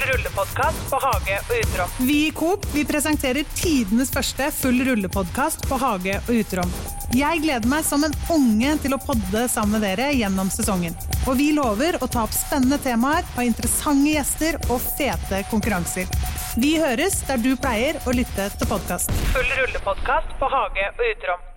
Full rullepodkast på Hage og Uterom. Vi i Coop vi presenterer tidenes første full rullepodkast på Hage og Uterom. Jeg gleder meg som en unge til å podde sammen med dere gjennom sesongen. Og vi lover å ta opp spennende temaer, ha interessante gjester og fete konkurranser. Vi høres der du pleier å lytte til podkast. Full rullepodkast på Hage og Uterom.